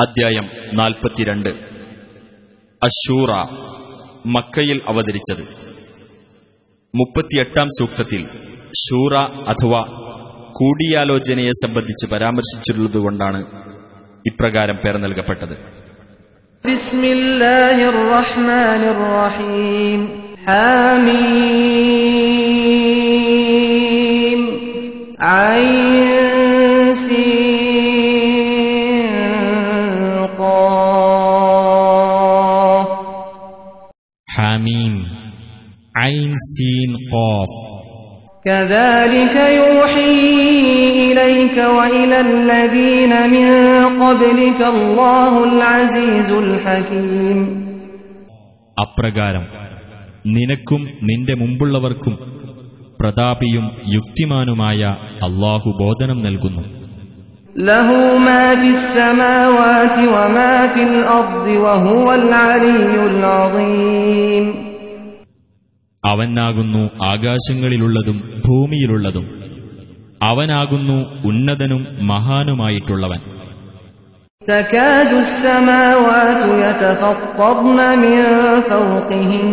അധ്യായം നാൽപ്പത്തിരണ്ട്. അശൂറ മക്കയിൽ അവതരിച്ചത്. മുപ്പത്തിയെട്ടാം സൂക്തത്തിൽ ഷൂറ അഥവാ കൂടിയാലോചനയെ സംബന്ധിച്ച് പരാമർശിച്ചിട്ടുള്ളതുകൊണ്ടാണ് ഇപ്രകാരം പേർ നൽകപ്പെട്ടത്. ഹാമീം. حميم عين سين قاف كذلك يوحي إليك وإلى الذين من قبلك الله العزيز الحكيم അപ്രകാരം നിനക്കും നിന്റെ മുമ്പുള്ളവർക്കും പ്രതാപിയും യുക്തിമാനുമായ അള്ളാഹു ബോധനം നൽകുന്നു له ما في السماوات وما في الأرض وهو العلي العظيم അവനാകുന്നു ആകാശങ്ങളിലുള്ളതും ഭൂമിയിലുള്ളതും അവനാകുന്നു ഉന്നതനും മഹാനുമായിട്ടുള്ളവൻ تكاد السماوات يتفطرن من فوقهن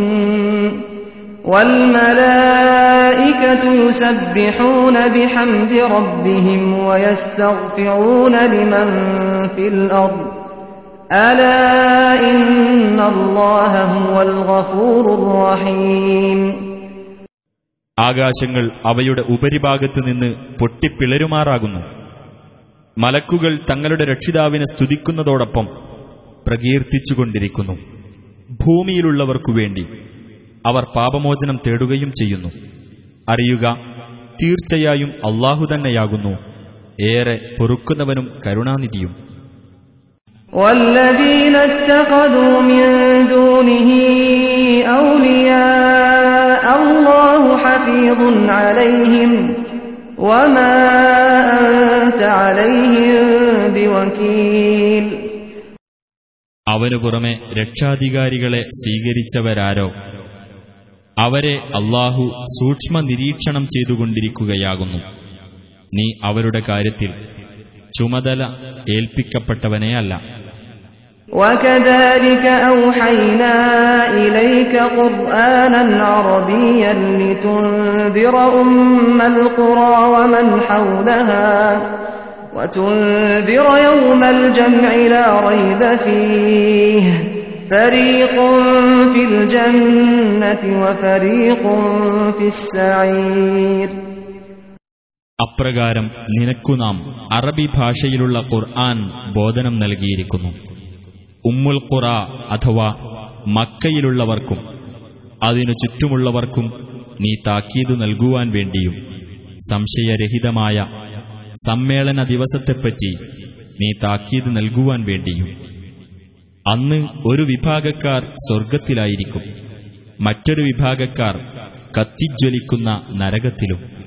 والملائكة يسبحون بحمد ربهم ويستغفرون لمن في الأرض ألا إن الله هو الغفور الرحيم ആകാശങ്ങൾ അവയുടെ ഉപരിഭാഗത്ത് നിന്ന് പൊട്ടിപ്പിളരുമാറാകുന്നു മലക്കുകൾ തങ്ങളുടെ രക്ഷിതാവിനെ സ്തുതിക്കുന്നതോടൊപ്പം പ്രകീർത്തിച്ചുകൊണ്ടിരിക്കുന്നു ഭൂമിയിലുള്ളവർക്കു വേണ്ടി അവർ പാപമോചനം തേടുകയും ചെയ്യുന്നു അറിയുക തീർച്ചയായും അള്ളാഹു തന്നെയാകുന്നു ഏറെ പൊറുക്കുന്നവനും കരുണാനിധിയും والذين اتخذوا من دونه أولياء الله حفيظ عليهم وما أنت عليهم بوكيل അവനു പുറമെ രക്ഷാധികാരികളെ സ്വീകരിച്ചവരാരോ അവരെ അള്ളാഹു സൂക്ഷ്മ നിരീക്ഷണം ചെയ്തുകൊണ്ടിരിക്കുകയാകുന്നു നീ അവരുടെ കാര്യത്തിൽ ചുമതല ഏൽപ്പിക്കപ്പെട്ടവനേ അല്ല وكذلك أوحينا إليك قرآنا عربيا لتنذر أم القرى ومن حولها وتنذر يوم الجمع لا ريب فيه فريق في الجنة وفريق في السعير അപ്രകാരം നിനക്കു നാം അറബി ഭാഷയിലുള്ള ഖുർആൻ ബോധനം നൽകിയിരിക്കുന്നു ഉമ്മുൽ ഖുറ അഥവാ മക്കയിലുള്ളവർക്കും അതിനു ചുറ്റുമുള്ളവർക്കും നീ താക്കീതു നൽകുവാൻ വേണ്ടിയും സംശയരഹിതമായ സമ്മേളന ദിവസത്തെപ്പറ്റി നീ താക്കീത് നൽകുവാൻ വേണ്ടിയും അന്ന് ഒരു വിഭാഗക്കാർ സ്വർഗത്തിലായിരിക്കും. മറ്റൊരു വിഭാഗക്കാർ കത്തിജ്വലിക്കുന്ന നരകത്തിലും.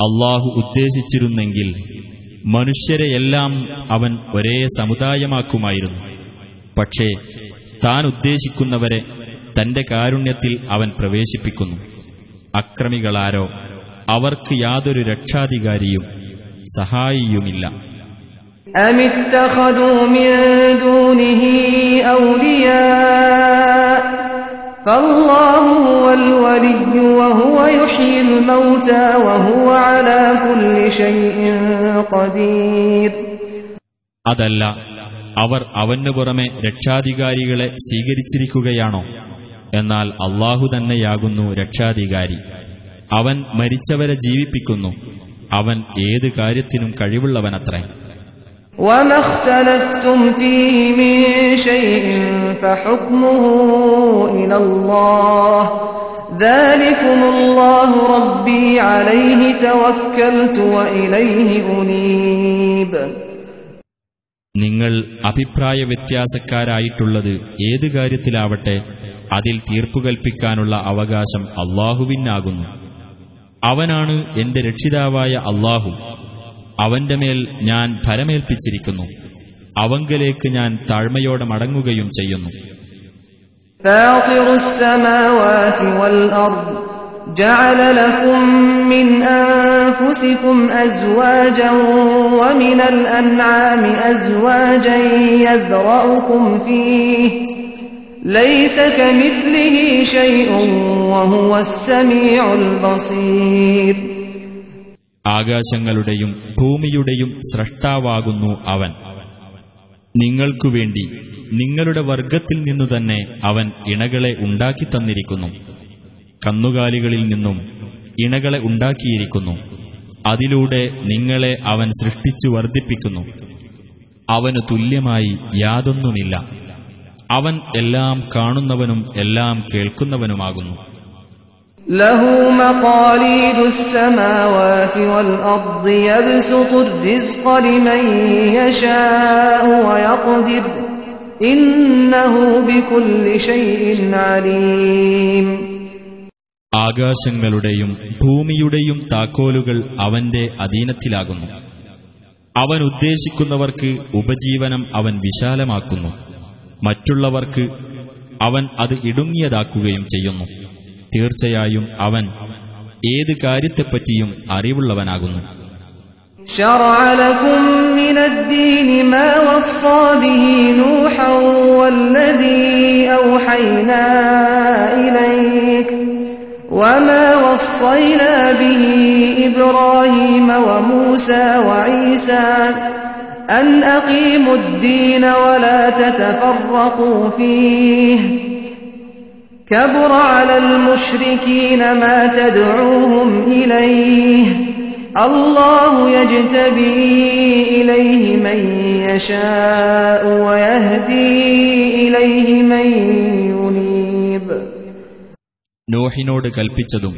അള്ളാഹു ഉദ്ദേശിച്ചിരുന്നെങ്കിൽ മനുഷ്യരെയെല്ലാം അവൻ ഒരേ സമുദായമാക്കുമായിരുന്നു പക്ഷേ താൻ ഉദ്ദേശിക്കുന്നവരെ തന്റെ കാരുണ്യത്തിൽ അവൻ പ്രവേശിപ്പിക്കുന്നു അക്രമികളാരോ അവർക്ക് യാതൊരു രക്ഷാധികാരിയും സഹായിയുമില്ല أم اتخذوا من دونه أولياء فالله هو الولي وهو يحيي الموتى وهو على كل شيء قدير അതല്ല അവർ അവനു പുറമെ രക്ഷാധികാരികളെ സ്വീകരിച്ചിരിക്കുകയാണോ എന്നാൽ അള്ളാഹു തന്നെയാകുന്നു രക്ഷാധികാരി അവൻ മരിച്ചവരെ ജീവിപ്പിക്കുന്നു അവൻ ഏത് കാര്യത്തിനും കഴിവുള്ളവനത്രേ وما اختلفتم فيه من شيء فحكمه إلى الله നിങ്ങൾ അഭിപ്രായ വ്യത്യാസക്കാരായിട്ടുള്ളത് ഏത് കാര്യത്തിലാവട്ടെ അതിൽ തീർപ്പുകൽപ്പിക്കാനുള്ള അവകാശം അള്ളാഹുവിനാകുന്നു. അവനാണ് എന്റെ രക്ഷിതാവായ അള്ളാഹു. അവന്റെ മേൽ ഞാൻ ഫരമേൽപ്പിച്ചിരിക്കുന്നു അവങ്കലേക്ക് ഞാൻ താഴ്മയോടെ മടങ്ങുകയും ചെയ്യുന്നു. فاطر السماوات والأرض جعل لكم من أنفسكم أزواجا ومن الأنعام أزواجا يذرأكم فيه ليس كمثله شيء وهو السميع البصير ആകാശങ്ങളുടെയും ഭൂമിയുടെയും സ്രഷ്ടാവാകുന്നു അവൻ നിങ്ങൾക്കുവേണ്ടി നിങ്ങളുടെ വർഗത്തിൽ നിന്നു തന്നെ അവൻ ഇണകളെ ഉണ്ടാക്കി തന്നിരിക്കുന്നു. കന്നുകാലികളിൽ നിന്നും ഇണകളെ ഉണ്ടാക്കിയിരിക്കുന്നു. അതിലൂടെ നിങ്ങളെ അവൻ സൃഷ്ടിച്ചു വർദ്ധിപ്പിക്കുന്നു. അവനു തുല്യമായി യാതൊന്നുമില്ല. അവൻ എല്ലാം കാണുന്നവനും എല്ലാം കേൾക്കുന്നവനുമാകുന്നു. له مقاليد السماوات والأرض يبسط الرزق لمن يشاء ويقدر إنه بكل شيء عليم ആകാശങ്ങളുടെയും ഭൂമിയുടെയും താക്കോലുകൾ അവന്റെ അധീനത്തിലാകുന്നു അവൻ ഉദ്ദേശിക്കുന്നവർക്ക് ഉപജീവനം അവൻ വിശാലമാക്കുന്നു മറ്റുള്ളവർക്ക് അവൻ അത് ഇടുങ്ങിയതാക്കുകയും ചെയ്യുന്നു തീർച്ചയായും അവൻ ഏത് കാര്യത്തെപ്പറ്റിയും അറിവുള്ളവനാകുന്നു شرع لكم من الدين ما وصى به نوحا والذي أوحينا إليك وما وصينا به إبراهيم وموسى وعيسى أن أقيموا الدين ولا تتفرقوا فيه كبر على المشركين ما تدعوهم إليه الله يجتبي إليه من يشاء ويهدي إليه من ينيب നോഹിനോട് കൽപ്പിച്ചതും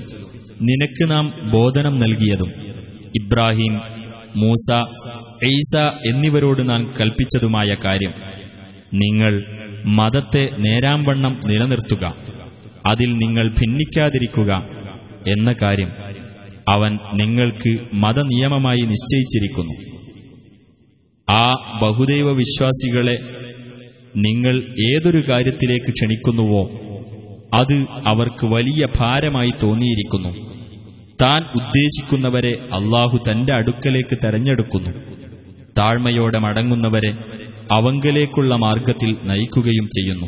നിനക്ക് നാം ബോധനം നൽകിയതും ഇബ്രാഹിം മൂസ ഈസ എന്നിവരോട് നാം കൽപ്പിച്ചതുമായ കാര്യം നിങ്ങൾ മതത്തെ നേരാംവണ്ണം നിലനിർത്തുക അതിൽ നിങ്ങൾ ഭിന്നിക്കാതിരിക്കുക എന്ന കാര്യം അവൻ നിങ്ങൾക്ക് മതനിയമമായി നിശ്ചയിച്ചിരിക്കുന്നു. ആ ബഹുദൈവ വിശ്വാസികളെ നിങ്ങൾ ഏതൊരു കാര്യത്തിലേക്ക് ക്ഷണിക്കുന്നുവോ അത് അവർക്ക് വലിയ ഭാരമായി തോന്നിയിരിക്കുന്നു. താൻ ഉദ്ദേശിക്കുന്നവരെ അള്ളാഹു തന്റെ അടുക്കലേക്ക് തെരഞ്ഞെടുക്കുന്നു. താഴ്മയോടെ മടങ്ങുന്നവരെ അവങ്കലേക്കുള്ള മാർഗത്തിൽ നയിക്കുകയും ചെയ്യുന്നു.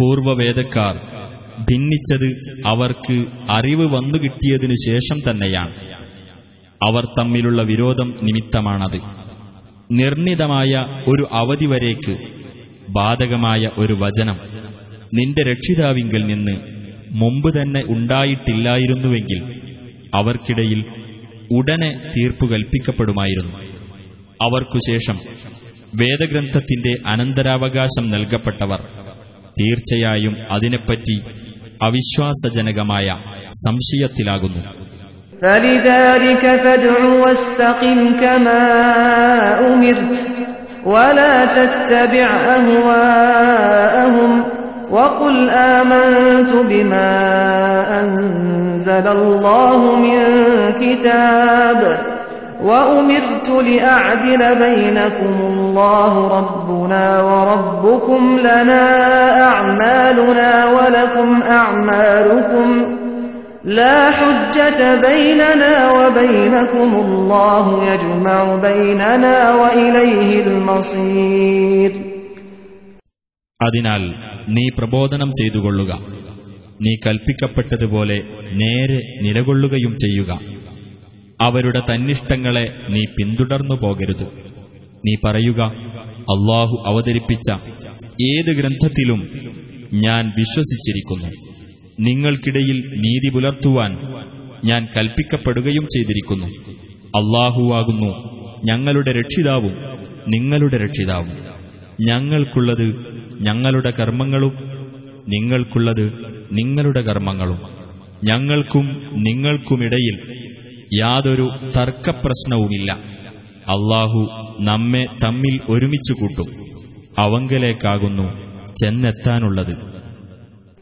പൂർവവേദക്കാർ ഭിന്നിച്ചത് അവർക്ക് അറിവ് വന്നു കിട്ടിയതിനു ശേഷം തന്നെയാണ്. അവർ തമ്മിലുള്ള വിരോധം നിമിത്തമാണത്. നിർണിതമായ ഒരു അവധി വരേക്ക് ബാധകമായ ഒരു വചനം നിന്റെ രക്ഷിതാവിങ്കിൽ നിന്ന് മുമ്പ് തന്നെ ഉണ്ടായിട്ടില്ലായിരുന്നുവെങ്കിൽ അവർക്കിടയിൽ ഉടനെ തീർപ്പു കൽപ്പിക്കപ്പെടുമായിരുന്നു. അവർക്കുശേഷം വേദഗ്രന്ഥത്തിന്റെ അനന്തരാവകാശം നൽകപ്പെട്ടവർ തീർച്ചയായും അതിനെപ്പറ്റി അവിശ്വാസജനകമായ സംശയത്തിലാകുന്നു فلذلك فادع واستقم كما أمرت ولا تتبع أهواءهم وقل آمنت بما أنزل الله من كتاب وأمرت لأعدل بينكم الله ربنا وربكم لنا أعمالنا ولكم أعمالكم لا حجة بيننا وبينكم الله يجمع بيننا وإليه المصير അതിനാൽ നീ പ്രബോധനം ചെയ്തുകൊള്ളുക നീ കൽപ്പിക്കപ്പെട്ടതുപോലെ നേരെ നിലകൊള്ളുകയും ചെയ്യുക അവരുടെ തന്നിഷ്ടങ്ങളെ നീ പിന്തുടർന്നു പോകരുത്. നീ പറയുക അള്ളാഹു അവതരിപ്പിച്ച ഏത് ഗ്രന്ഥത്തിലും ഞാൻ വിശ്വസിച്ചിരിക്കുന്നു. നിങ്ങൾക്കിടയിൽ നീതി പുലർത്തുവാൻ ഞാൻ കൽപ്പിക്കപ്പെടുകയും ചെയ്തിരിക്കുന്നു. അള്ളാഹുവാകുന്നു ഞങ്ങളുടെ രക്ഷിതാവും നിങ്ങളുടെ രക്ഷിതാവും. ഞങ്ങൾക്കുള്ളത് ഞങ്ങളുടെ കർമ്മങ്ങളും നിങ്ങൾക്കുള്ളത് നിങ്ങളുടെ കർമ്മങ്ങളും. ഞങ്ങൾക്കും നിങ്ങൾക്കുമിടയിൽ യാതൊരു തർക്കപ്രശ്നവുമില്ല അള്ളാഹു നമ്മെ തമ്മിൽ ഒരുമിച്ചു കൂട്ടും അവങ്കലേക്കാകുന്നു ചെന്നെത്താനുള്ളത്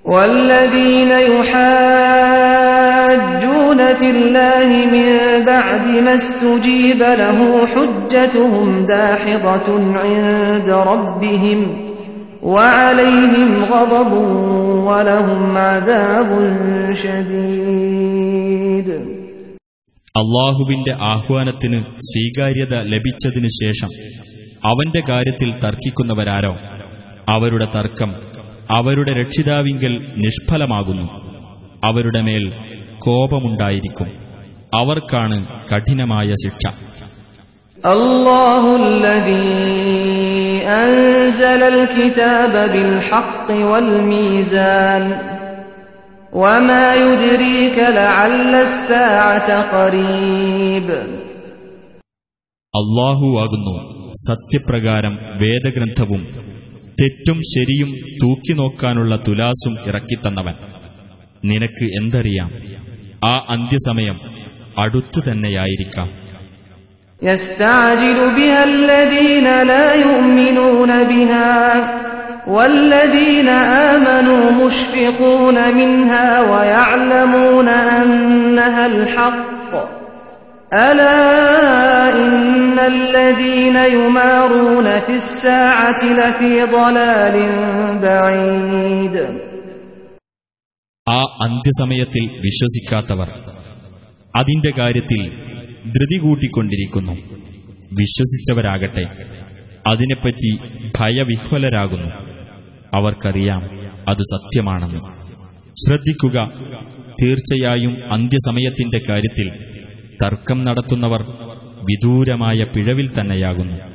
والذين يحاجون في الله من بعد ما استجيب له حجتهم داحضة عند ربهم وعليهم غضب ولهم عذاب شديد അള്ളാഹുവിന്റെ ആഹ്വാനത്തിന് സ്വീകാര്യത ലഭിച്ചതിനു ശേഷം അവന്റെ കാര്യത്തിൽ തർക്കിക്കുന്നവരാരോ അവരുടെ തർക്കം അവരുടെ രക്ഷിതാവിങ്കൽ നിഷ്ഫലമാകുന്നു അവരുടെ മേൽ കോപമുണ്ടായിരിക്കും അവർക്കാണ് കഠിനമായ ശിക്ഷ الله الذي أنزل الكتاب بالحق والميزان അള്ളാഹുവാകുന്നു സത്യപ്രകാരം വേദഗ്രന്ഥവും തെറ്റും ശരിയും തൂക്കിനോക്കാനുള്ള തുലാസും ഇറക്കിത്തന്നവൻ നിനക്ക് എന്തറിയാം ആ അന്ത്യസമയം അടുത്തു തന്നെയായിരിക്കാം يستعجل بها الذين لا يؤمنون بها والذين آمنوا مشفقون منها ويعلمون أنها الحق ألا إن الذين يمارون في الساعة لفي ضلال بعيد ആ അന്ത്യസമയത്തിൽ വിശ്വസിക്കാത്തവർ അതിന്റെ കാര്യത്തിൽ ധൃതി കൂട്ടിക്കൊണ്ടിരിക്കുന്നു വിശ്വസിച്ചവരാകട്ടെ അതിനെപ്പറ്റി ഭയവിഹ്വലരാകുന്നു അവർക്കറിയാം അത് സത്യമാണെന്ന്. ശ്രദ്ധിക്കുക തീർച്ചയായും അന്ത്യസമയത്തിന്റെ കാര്യത്തിൽ തർക്കം നടത്തുന്നവർ വിദൂരമായ പിഴവിൽ തന്നെയാകുന്നു.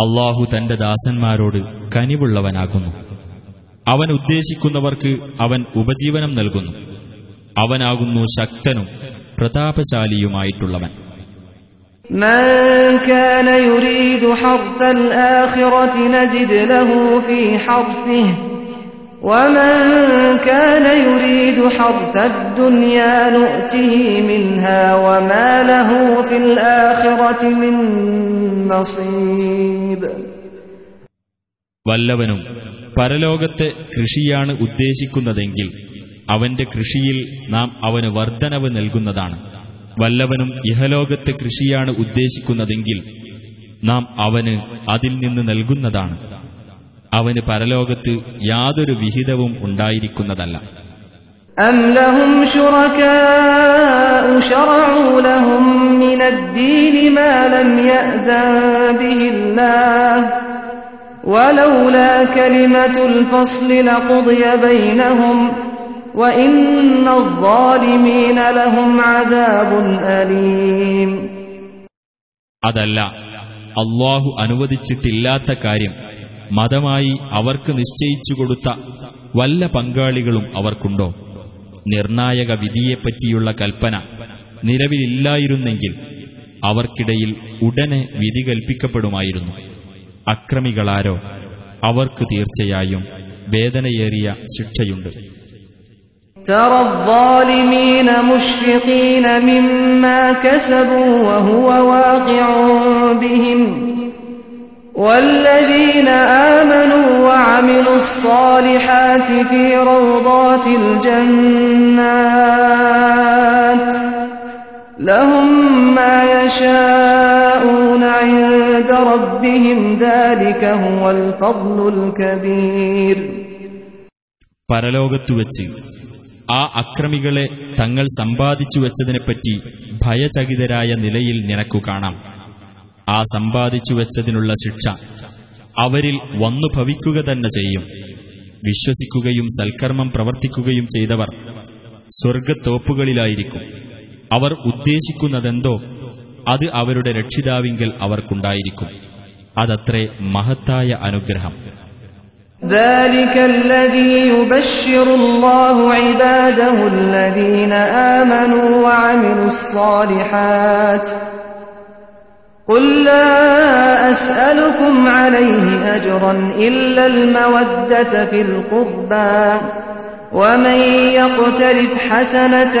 അള്ളാഹു തന്റെ ദാസന്മാരോട് കനിവുള്ളവനാകുന്നു. അവൻ ഉദ്ദേശിക്കുന്നവർക്ക് അവൻ ഉപജീവനം നൽകുന്നു അവനാകുന്നു ശക്തനും പ്രതാപശാലിയുമായിട്ടുള്ളവൻ من كان يريد حرث الآخرة نجد له في حرثه ومن كان يريد حرث الدنيا نؤته منها وما له في الآخرة من نصيب വല്ലവനും പരലോകത്തെ കൃഷിയാണ് ഉദ്ദേശിക്കുന്നതെങ്കിൽ അവന്റെ കൃഷിയിൽ നാം അവന് വർധനവ് നൽകുന്നതാണ് വല്ലവനും ഇഹലോകത്തെ കൃഷിയാണ് ഉദ്ദേശിക്കുന്നതെങ്കിൽ നാം അവന് അതിൽ നിന്ന് നൽകുന്നതാണ് അവന് പരലോകത്ത് യാതൊരു വിഹിതവും ഉണ്ടായിരിക്കുന്നതല്ല أم لهم شركاء شرعوا لهم من الدين ما لم يأذن به الله ولولا كلمة الفصل لقضي بينهم وإن الظالمين لهم عذاب أليم അതല്ല അള്ളാഹു അനുവദിച്ചിട്ടില്ലാത്ത കാര്യം മതമായി അവർക്ക് നിശ്ചയിച്ചു കൊടുത്ത വല്ല പങ്കാളികളും അവർക്കുണ്ടോ നിർണായക വിധിയെപ്പറ്റിയുള്ള കൽപ്പന നിലവിലില്ലായിരുന്നെങ്കിൽ അവർക്കിടയിൽ ഉടനെ വിധി കൽപ്പിക്കപ്പെടുമായിരുന്നു അക്രമികളാരോ അവർക്ക് തീർച്ചയായും വേദനയേറിയ ശിക്ഷയുണ്ട് ترى الظالمين مشفقين مما كسبوا وهو واقع بهم والذين آمنوا وعملوا الصالحات في روضات الجنات لهم ما يشاءون عند ربهم ذلك هو الفضل الكبير പരലോകത്തുവച്ച് ആ അക്രമികളെ തങ്ങൾ സമ്പാദിച്ചു വെച്ചതിനെപ്പറ്റി ഭയചകിതരായ നിലയിൽ നിനക്കു കാണാം ആ സമ്പാദിച്ചു വെച്ചതിനുള്ള ശിക്ഷ അവരിൽ വന്നു ഭവിക്കുക തന്നെ ചെയ്യും വിശ്വസിക്കുകയും സൽക്കർമ്മം പ്രവർത്തിക്കുകയും ചെയ്തവർ സ്വർഗത്തോപ്പുകളിലായിരിക്കും അവർ ഉദ്ദേശിക്കുന്നതെന്തോ അത് അവരുടെ രക്ഷിതാവിങ്കൽ അവർക്കുണ്ടായിരിക്കും അതത്രേ മഹത്തായ അനുഗ്രഹം ذلك الذي يبشر الله عباده الذين آمنوا وعملوا الصالحات قل لا أسألكم عليه أجرا إلا المودة في القربى ومن يقترف حسنة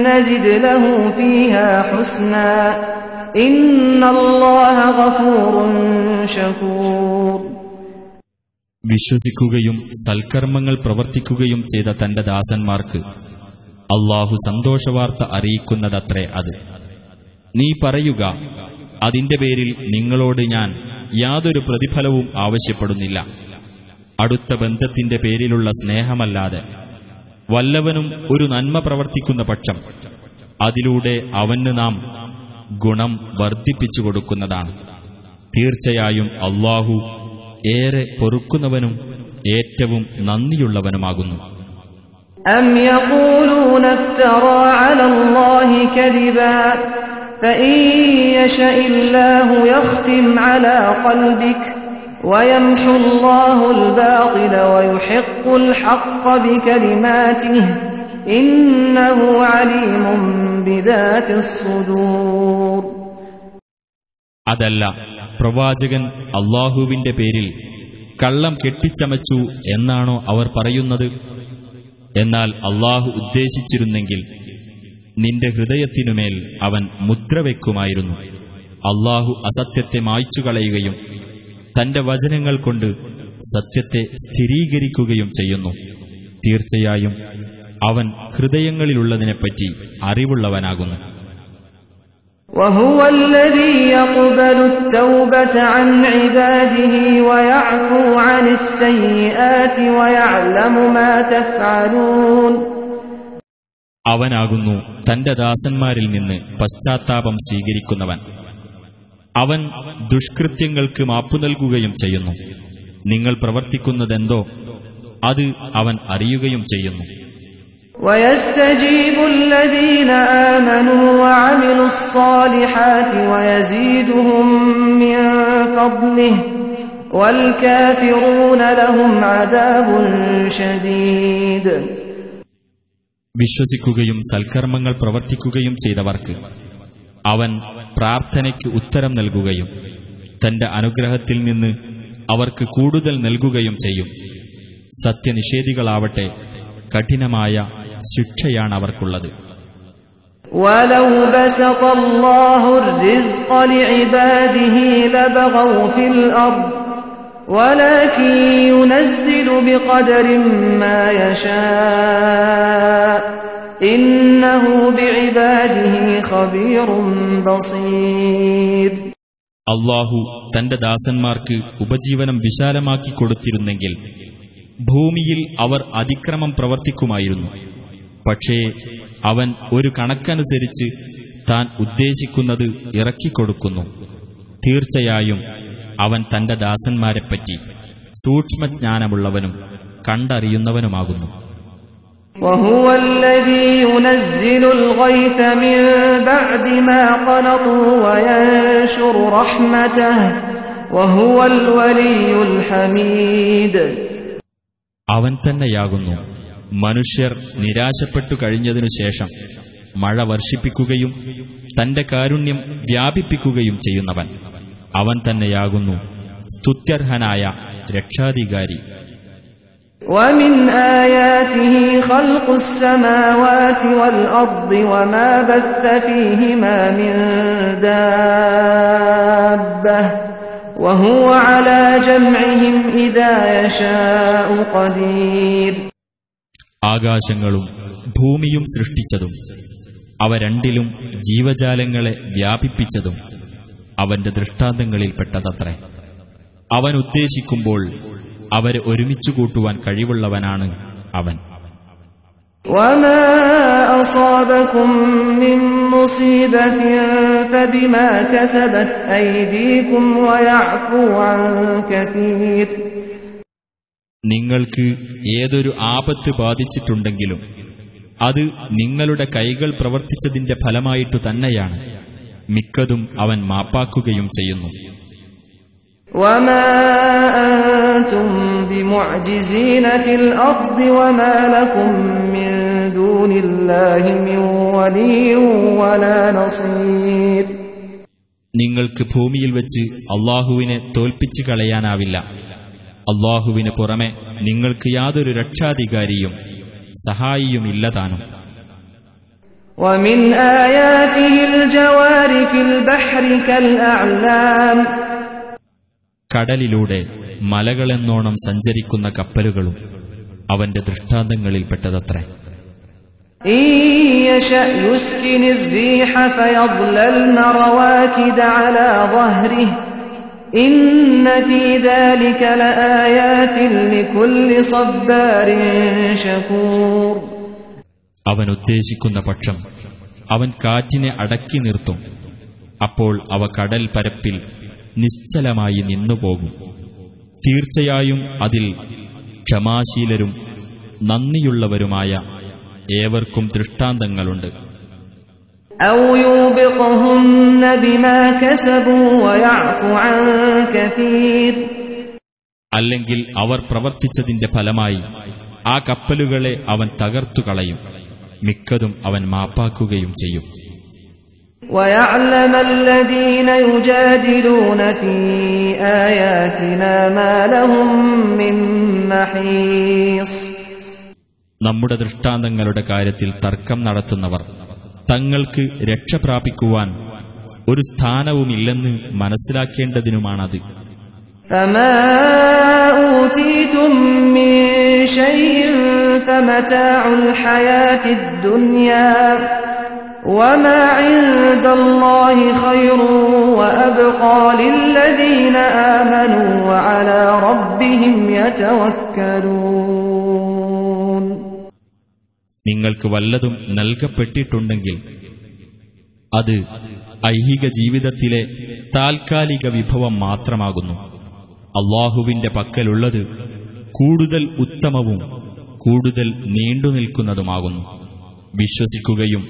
نزد له فيها حسنا إن الله غفور شكور വിശ്വസിക്കുകയും സൽക്കർമ്മങ്ങൾ പ്രവർത്തിക്കുകയും ചെയ്ത തന്റെ ദാസന്മാർക്ക് അള്ളാഹു സന്തോഷവാർത്ത അറിയിക്കുന്നതത്രേ അത് നീ പറയുക അതിന്റെ പേരിൽ നിങ്ങളോട് ഞാൻ യാതൊരു പ്രതിഫലവും ആവശ്യപ്പെടുന്നില്ല അടുത്ത ബന്ധത്തിന്റെ പേരിലുള്ള സ്നേഹമല്ലാതെ വല്ലവനും ഒരു നന്മ പ്രവർത്തിക്കുന്ന പക്ഷം അതിലൂടെ അവന് നാം ഗുണം വർദ്ധിപ്പിച്ചു കൊടുക്കുന്നതാണ് തീർച്ചയായും അള്ളാഹു ഏറെ പൊറുക്കുന്നവനും ഏറ്റവും നന്ദിയുള്ളവനുമാകുന്നു أم يقولون افترى على الله كذبا فإن يشأ الله يختم على قلبك ويمحو الله الباطل ويحق الحق بكلماته إنه عليم بذات الصدور അതല്ല പ്രവാചകൻ അള്ളാഹുവിന്റെ പേരിൽ കള്ളം കെട്ടിച്ചമച്ചു എന്നാണോ അവർ പറയുന്നത് എന്നാൽ അള്ളാഹു ഉദ്ദേശിച്ചിരുന്നെങ്കിൽ നിന്റെ ഹൃദയത്തിനുമേൽ അവൻ മുദ്ര വയ്ക്കുമായിരുന്നു അള്ളാഹു അസത്യത്തെ മായ്ച്ചു കളയുകയും തന്റെ വചനങ്ങൾ കൊണ്ട് സത്യത്തെ സ്ഥിരീകരിക്കുകയും ചെയ്യുന്നു തീർച്ചയായും അവൻ ഹൃദയങ്ങളിലുള്ളതിനെപ്പറ്റി അറിവുള്ളവനാകുന്നു وهو الذي يقبل التوبة عن عباده ويعفو عن السيئات ويعلم ما تفعلون അവനാകുന്നു തന്റെ ദാസന്മാരിൽ നിന്ന് പശ്ചാത്താപം സ്വീകരിക്കുന്നവൻ അവൻ ദുഷ്കൃത്യങ്ങൾക്ക് മാപ്പു നൽകുകയും ചെയ്യുന്നു. നിങ്ങൾ പ്രവർത്തിക്കുന്നതെന്തോ അത് അവൻ അറിയുകയും ചെയ്യുന്നു. വിശ്വസിക്കുകയും സൽക്കർമ്മങ്ങൾ പ്രവർത്തിക്കുകയും ചെയ്തവർക്ക് അവൻ പ്രാർത്ഥനയ്ക്ക് ഉത്തരം നൽകുകയും തന്റെ അനുഗ്രഹത്തിൽ നിന്ന് അവർക്ക് കൂടുതൽ നൽകുകയും ചെയ്യും സത്യനിഷേധികളാവട്ടെ കഠിനമായ ശിക്ഷയാണ് അവർക്കുള്ളത് ولو بسط الله الرزق لعباده لبغوا في الأرض ولكن ينزل بقدر ما يشاء അള്ളാഹു തന്റെ ദാസന്മാർക്ക് ഉപജീവനം വിശാലമാക്കി കൊടുത്തിരുന്നെങ്കിൽ ഭൂമിയിൽ അവർ അതിക്രമം പ്രവർത്തിക്കുമായിരുന്നു. പക്ഷേ അവൻ ഒരു കണക്കനുസരിച്ച് താൻ ഉദ്ദേശിക്കുന്നത് ഇറക്കിക്കൊടുക്കുന്നു. തീർച്ചയായും അവൻ തന്റെ ദാസന്മാരെപ്പറ്റി സൂക്ഷ്മജ്ഞാനമുള്ളവനും കണ്ടറിയുന്നവനുമാകുന്നു. وهو الذي ينزل الغيث من بعد ما قنطوا وينشر رحمته وهو الولي الحميد അവൻ തന്നെയാകുന്നു മനുഷ്യർ നിരാശപ്പെട്ടു കഴിഞ്ഞതിനു ശേഷം മഴ വർഷിപ്പിക്കുകയും തന്റെ കാരുണ്യം വ്യാപിപ്പിക്കുകയും ചെയ്യുന്നവൻ അവൻ തന്നെയാകുന്നു സ്തുത്യർഹനായ രക്ഷാധികാരി ومن آياته خلق السماوات والأرض وما بث فيهما من دابة وهو على جمعهم إذا يشاء قدير ആകാശങ്ങളും ഭൂമിയും സൃഷ്ടിച്ചതും അവ രണ്ടിലും ജീവജാലങ്ങളെ വ്യാപിപ്പിച്ചതും അവന്റെ ദൃഷ്ടാന്തങ്ങളിൽപ്പെട്ടതത്രേ അവൻ ഉദ്ദേശിക്കുമ്പോൾ അവരെ ഒരുമിച്ചു കൂട്ടുവാൻ കഴിവുള്ളവനാണ് അവൻ وما أصابكم من مصيبة فبما كسبت أيديكم ويعفو عن كثير നിങ്ങൾക്ക് ഏതൊരു ആപത്ത് ബാധിച്ചിട്ടുണ്ടെങ്കിലും അത് നിങ്ങളുടെ കൈകൾ പ്രവർത്തിച്ചതിന്റെ ഫലമായിട്ടു തന്നെയാണ് മിക്കതും അവൻ മാപ്പാക്കുകയും ചെയ്യുന്നു وما أنتم بمعجزين في الأرض وما لكم من دون الله من ولي ولا نصير നിങ്ങൾക്ക് ഭൂമിയിൽ വെച്ച് അള്ളാഹുവിനെ തോൽപ്പിച്ചു കളയാനാവില്ല അള്ളാഹുവിന് പുറമെ നിങ്ങൾക്ക് യാതൊരു രക്ഷാധികാരിയും സഹായിയുമില്ലതാനും ومن آياته الجوار في البحر كالأعلام കടലിലൂടെ മലകളെന്നോണം സഞ്ചരിക്കുന്ന കപ്പലുകളും അവന്റെ ദൃഷ്ടാന്തങ്ങളിൽപ്പെട്ടതത്രേ അവൻ ഉദ്ദേശിക്കുന്ന പക്ഷം അവൻ കാറ്റിനെ അടക്കി നിർത്തും. അപ്പോൾ അവ കടൽ പരപ്പിൽ നിശ്ചലമായി നിന്നുപോകും. തീർച്ചയായും അതിൽ ക്ഷമാശീലരും നന്ദിയുള്ളവരുമായ ഏവർക്കും ദൃഷ്ടാന്തങ്ങളുണ്ട്. അല്ലെങ്കിൽ അവർ പ്രവർത്തിച്ചതിന്റെ ഫലമായി ആ കപ്പലുകളെ അവൻ തകർത്തുകളയും മിക്കതും അവൻ മാപ്പാക്കുകയും ചെയ്യും. ويعلم الذين يجادلون في آياتنا ما لهم من محيص നമ്മുടെ ദൃഷ്ടാന്തങ്ങളുടെ കാര്യത്തിൽ തർക്കം നടത്തുന്നവർ തങ്ങൾക്ക് രക്ഷ പ്രാപിക്കുവാൻ ഒരു സ്ഥാനവുമില്ലെന്ന് മനസ്സിലാക്കേണ്ടതിനുമാണത് فما وما عند الله خير وأبقى للذين آمنوا وعلى ربهم يتوكلون നിങ്ങൾക്ക് വല്ലതും നൽകപ്പെട്ടിട്ടുണ്ടെങ്കിൽ അത് ഐഹിക ജീവിതത്തിലെ താൽക്കാലിക വിഭവം മാത്രമാകുന്നു അള്ളാഹുവിന്റെ പക്കലുള്ളത് കൂടുതൽ ഉത്തമവും കൂടുതൽ നീണ്ടുനിൽക്കുന്നതുമാകുന്നു വിശ്വസിക്കുകയും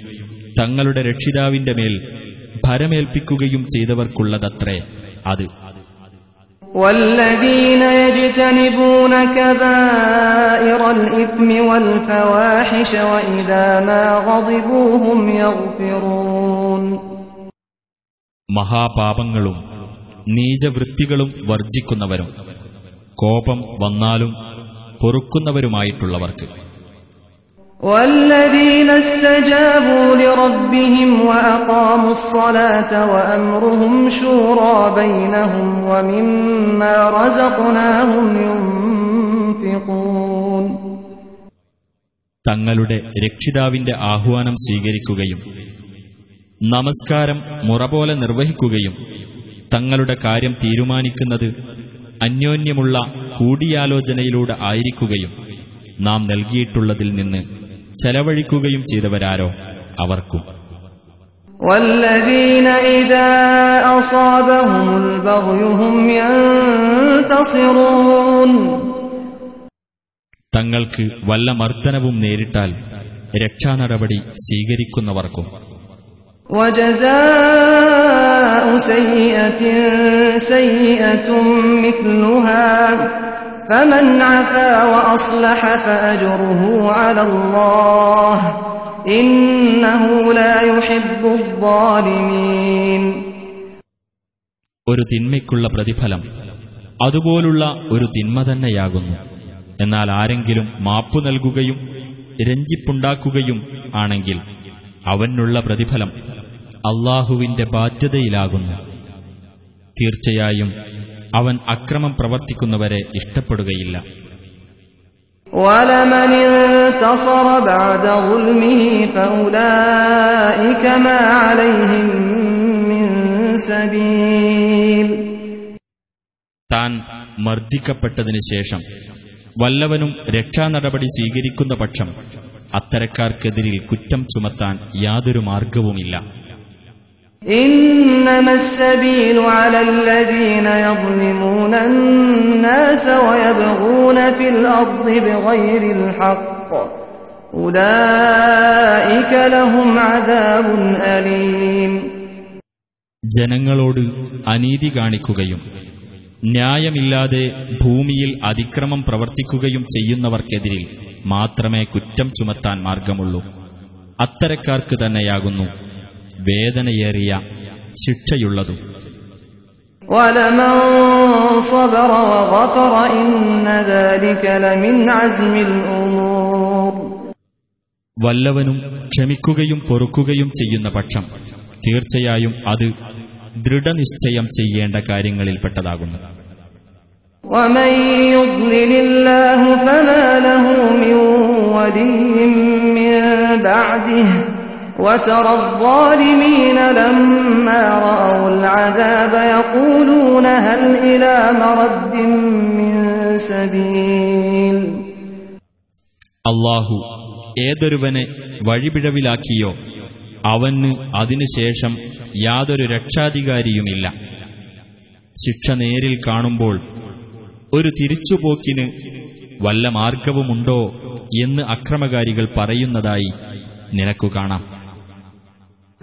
തങ്ങളുടെ രക്ഷിതാവിന്റെ മേൽ ഭരമേൽപ്പിക്കുകയും ചെയ്തവർക്കുള്ളതത്രേ അത് والذين يجتنبون كبائر الإثم والفواحش وإذا ما غضبوا هم يغفرون മഹാപാപങ്ങളും നീചവൃത്തികളും വർജിക്കുന്നവരും കോപം വന്നാലും പൊറുക്കുന്നവരുമായിട്ടുള്ളവർക്ക് والذين استجابوا لربهم وأقاموا الصلاة وأمرهم شورى بينهم ومما رزقناهم ينفقون തങ്ങളുടെ രക്ഷിതാവിന്റെ ആഹ്വാനം സ്വീകരിക്കുകയും നമസ്കാരം മുറ പോലെ നിർവഹിക്കുകയും തങ്ങളുടെ കാര്യം തീരുമാനിക്കുന്നത് അന്യോന്യമുള്ള കൂടിയാലോചനയിലൂടെ ആയിരിക്കുകയും നാം നൽകിയിട്ടുള്ളതിൽ നിന്ന് ചെലവഴിക്കുകയും ചെയ്തവരാരോ അവർക്കും والذين إذا أصابهم البغي هم ينتصرون തങ്ങൾക്ക് വല്ല മർദ്ദനവും നേരിട്ടാൽ രക്ഷാനടപടി സ്വീകരിക്കുന്നവർക്കും وجزاء سيئة سيئة مثلها فمن عفا وأصلح فأجره على الله إنه لا يحب الظالمين ഒരു തിന്മയ്ക്കുള്ള പ്രതിഫലം അതുപോലുള്ള ഒരു തിന്മ തന്നെയാകുന്നു എന്നാൽ ആരെങ്കിലും മാപ്പു നൽകുകയും രഞ്ജിപ്പുണ്ടാക്കുകയും ആണെങ്കിൽ അവനുള്ള പ്രതിഫലം അള്ളാഹുവിന്റെ ബാധ്യതയിലാകുന്നു തീർച്ചയായും അവൻ അക്രമം പ്രവർത്തിക്കുന്നവരെ ഇഷ്ടപ്പെടുകയില്ല. താൻ മർദ്ദിക്കപ്പെട്ടതിനു ശേഷം വല്ലവനും രക്ഷാനടപടി സ്വീകരിക്കുന്ന പക്ഷം അത്തരക്കാർക്കെതിരിൽ കുറ്റം ചുമത്താൻ യാതൊരു മാർഗവുമില്ല. إنما السبيل على الذين يظلمون الناس ويبغون في الأرض بغير الحق أولئك لهم عذاب أليم ജനങ്ങളോട് അനീതി കാണിക്കുകയും ന്യായമില്ലാതെ ഭൂമിയിൽ അതിക്രമം പ്രവർത്തിക്കുകയും ചെയ്യുന്നവർക്കെതിരിൽ മാത്രമേ കുറ്റം ചുമത്താൻ മാർഗമുള്ളൂ അത്തരക്കാർക്ക് തന്നെയാകുന്നു വേദനയേറിയ ശിക്ഷയുള്ളതും. വല്ലവനും ക്ഷമിക്കുകയും പൊറുക്കുകയും ചെയ്യുന്ന പക്ഷം തീർച്ചയായും അത് ദൃഢനിശ്ചയം ചെയ്യേണ്ട കാര്യങ്ങളിൽപ്പെട്ടതാകുന്നു. ഒമയ്യുഗ്ലിലില്ലാഹു ഫലാലഹു മിൻ വദിയും മിൻ وترى الظالمين لما رأوا العذاب يقولون هل إلى مرد من سبيل അള്ളാഹു ഏതൊരുവനെ വഴിപിഴവിലാക്കിയോ അവന് അതിനുശേഷം യാതൊരു രക്ഷാധികാരിയുമില്ല ശിക്ഷ നേരിൽ കാണുമ്പോൾ ഒരു തിരിച്ചുപോക്കിന് വല്ല മാർഗവുമുണ്ടോ എന്ന് അക്രമകാരികൾ പറയുന്നതായി നിനക്കു കാണാം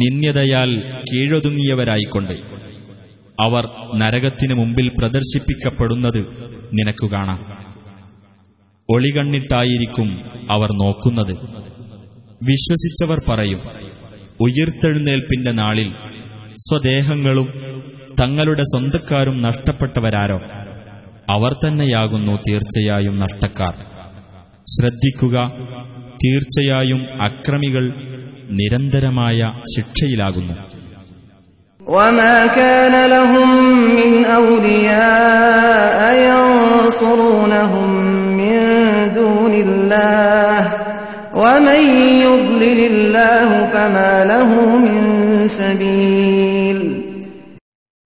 നിന്യതയാൽ കീഴൊതുങ്ങിയവരായിക്കൊണ്ട്. അവർ നരകത്തിനു മുമ്പിൽ പ്രദർശിപ്പിക്കപ്പെടുന്നത് നിനക്കു കാണാം. ഒളികണ്ണിട്ടായിരിക്കും അവർ നോക്കുന്നത്. വിശ്വസിച്ചവർ പറയും ഉയർത്തെഴുന്നേൽപ്പിന്റെ നാളിൽ സ്വദേഹങ്ങളും തങ്ങളുടെ സ്വന്തക്കാരും നഷ്ടപ്പെട്ടവരാരോ? അവർ തന്നെയാകുന്നു തീർച്ചയായും നഷ്ടക്കാർ. ശ്രദ്ധിക്കുക തീർച്ചയായും അക്രമികൾ നിരന്തരമായ ശിക്ഷയിലാകുന്നു وما كان لهم من أولياء ينصرونهم من دون الله ومن يضلل الله فما له من سبيل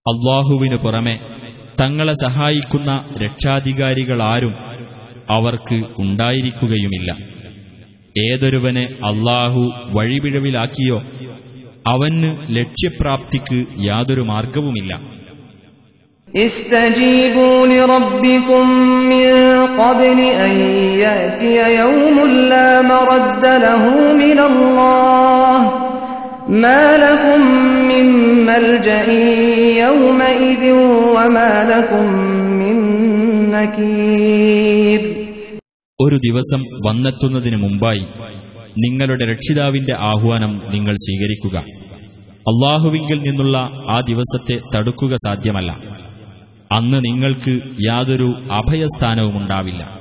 അള്ളാഹുവിനു പുറമെ തങ്ങളെ സഹായിക്കുന്ന രക്ഷാധികാരികളാരും അവർക്ക് ഉണ്ടായിരിക്കുകയുമില്ല ഏതൊരുവനെ അള്ളാഹു വഴിപിഴവിലാക്കിയോ അവന് ലക്ഷ്യപ്രാപ്തിക്ക് യാതൊരു മാർഗവുമില്ല استجيبوا لربكم من قبل أن يأتي يوم لا مرد له من الله ما لكم من ملجأ يومئذ وما لكم من نكير ഒരു ദിവസം വന്നെത്തുന്നതിനു മുമ്പായി നിങ്ങളുടെ രക്ഷിതാവിന്റെ ആഹ്വാനം നിങ്ങൾ സ്വീകരിക്കുക. അള്ളാഹുവിങ്കിൽ നിന്നുള്ള ആ ദിവസത്തെ തടുക്കുക സാധ്യമല്ല. അന്ന് നിങ്ങൾക്ക് യാതൊരു അഭയസ്ഥാനവുമുണ്ടാവില്ല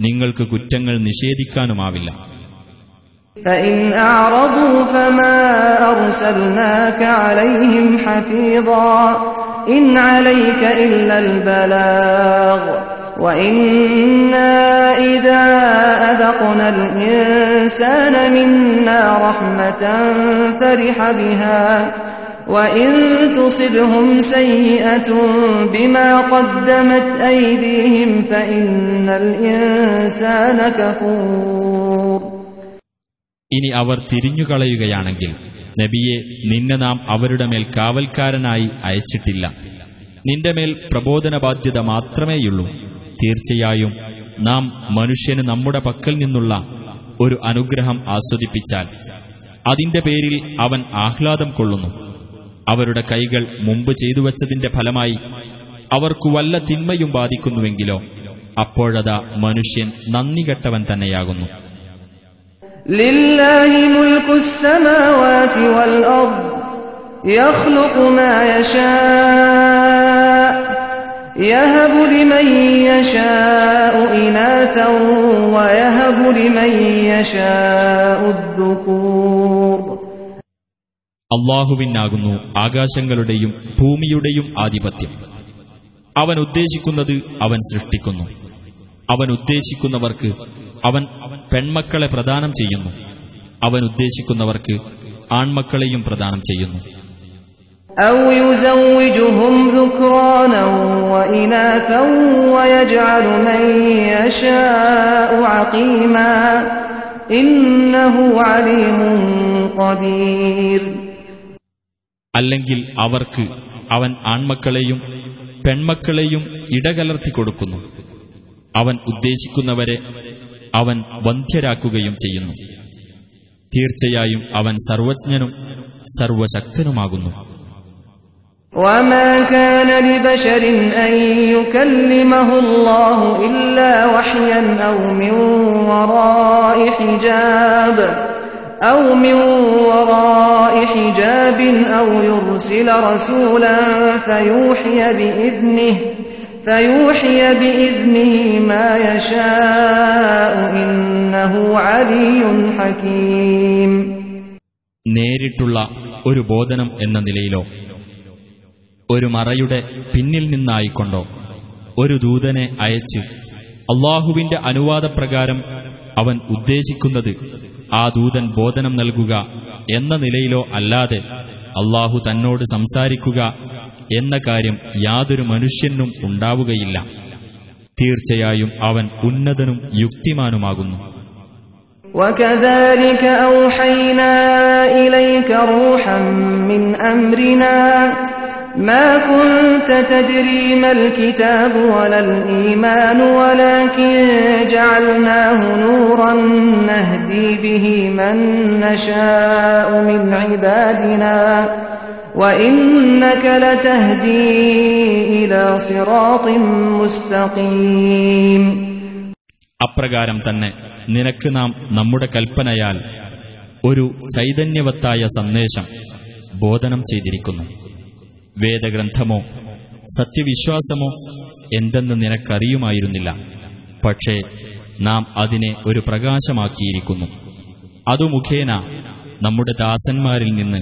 നിങ്ങൾക്ക് കുറ്റങ്ങൾ നിഷേധിക്കാനുമാവില്ല. ഇൻ അലൈക ബലാഗ് عليهم حفيظا إن عليك إلا البلاغ وإنا إذا أذقنا الإنسان منا رحمة فرح بها وإن تصبهم سيئة بما قدمت أيديهم فإن الإنسان كفور ഇനി അവർ തിരിഞ്ഞുകളയുകയാണെങ്കിൽ നബിയെ നിന്നെ നാം അവരുടെ മേൽ കാവൽക്കാരനായി അയച്ചിട്ടില്ല നിന്റെ മേൽ പ്രബോധന ബാധ്യത മാത്രമേയുള്ളൂ തീർച്ചയായും നാം മനുഷ്യന് നമ്മുടെ പക്കൽ നിന്നുള്ള ഒരു അനുഗ്രഹം ആസ്വദിപ്പിച്ചാൽ അതിന്റെ പേരിൽ അവൻ ആഹ്ലാദം കൊള്ളുന്നു. അവരുടെ കൈകൾ മുമ്പ് ചെയ്തു വച്ചതിന്റെ ഫലമായി അവർക്കു വല്ല തിന്മയും ബാധിക്കുന്നുവെങ്കിലോ അപ്പോഴതാ മനുഷ്യൻ നന്ദി കെട്ടവൻ തന്നെയാകുന്നു. ലില്ലാഹി يهب لمن يشاء إناثا ويهب لمن يشاء الذكور അള്ളാഹുവിനാകുന്നു ആകാശങ്ങളുടെയും ഭൂമിയുടെയും ആധിപത്യം അവൻ ഉദ്ദേശിക്കുന്നത് അവൻ സൃഷ്ടിക്കുന്നു അവൻ ഉദ്ദേശിക്കുന്നവർക്ക് അവൻ പെൺമക്കളെ പ്രദാനം ചെയ്യുന്നു അവൻ ഉദ്ദേശിക്കുന്നവർക്ക് ആൺമക്കളെയും പ്രദാനം ചെയ്യുന്നു أو يزوجهم ذكرانا وإناثا ويجعل من يشاء عقيما إنه عليم قدير അല്ലെങ്കിൽ അവർക്ക് അവൻ ആൺമക്കളെയും പെൺമക്കളെയും ഇടകലർത്തി കൊടുക്കുന്നു അവൻ ഉദ്ദേശിക്കുന്നവരെ അവൻ വന്ധ്യരാക്കുകയും ചെയ്യുന്നു തീർച്ചയായും അവൻ സർവജ്ഞനും സർവശക്തനുമാകുന്നു وما كان لبشر أن يكلمه الله إلا وحيا أو من وراء حجاب أو من وراء حجاب أو يرسل رسولا فيوحي بإذنه فيوحي بإذنه ما يشاء إنه علي حكيم നേരിട്ടുള്ള ഒരു ബോധനം എന്ന നിലയിലോ ഒരു മറയുടെ പിന്നിൽ നിന്നായിക്കൊണ്ടോ ഒരു ദൂതനെ അയച്ച് അള്ളാഹുവിന്റെ അനുവാദപ്രകാരം അവൻ ഉദ്ദേശിക്കുന്നത് ആ ദൂതൻ ബോധനം നൽകുക എന്ന നിലയിലോ അല്ലാതെ അള്ളാഹു തന്നോട് സംസാരിക്കുക എന്ന കാര്യം യാതൊരു മനുഷ്യനും ഉണ്ടാവുകയില്ല തീർച്ചയായും അവൻ ഉന്നതനും യുക്തിമാനുമാകുന്നു وكذلك أوحينا إليك روحا من أمرنا ما كنت تدري ما الكتاب ولا الإيمان ولكن جعلناه نورا نهدي به من نشاء من عبادنا وإنك لتهدي إلى صراط مستقيم അപ്രകാരം തന്നെ നിനക്ക് നാം നമ്മുടെ കൽപ്പനയാൽ ഒരു ചൈതന്യവത്തായ സന്ദേശം ബോധനം ചെയ്തിരിക്കുന്നു വേദഗ്രന്ഥമോ സത്യവിശ്വാസമോ എന്തെന്ന് നിനക്കറിയുമായിരുന്നില്ല പക്ഷേ നാം അതിനെ ഒരു പ്രകാശമാക്കിയിരിക്കുന്നു അതു മുഖേന നമ്മുടെ ദാസന്മാരിൽ നിന്ന്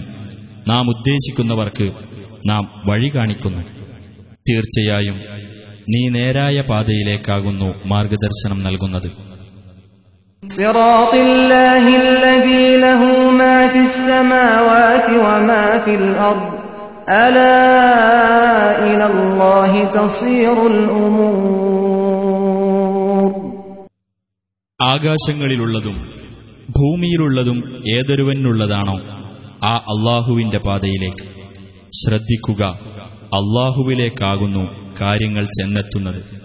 നാം ഉദ്ദേശിക്കുന്നവർക്ക് നാം വഴി കാണിക്കുന്നു തീർച്ചയായും നീ നേരായ പാതയിലേക്കാകുന്നു മാർഗദർശനം നൽകുന്നത് صراط الله الذي له ما في السماوات وما في الأرض ആകാശങ്ങളിലുള്ളതും ഭൂമിയിലുള്ളതും ഏതൊരുവനുള്ളതാണോ ആ അള്ളാഹുവിന്റെ പാതയിലേക്ക്. ശ്രദ്ധിക്കുക അള്ളാഹുവിലേക്കാകുന്നു കാര്യങ്ങൾ ചെന്നെത്തുന്നത്.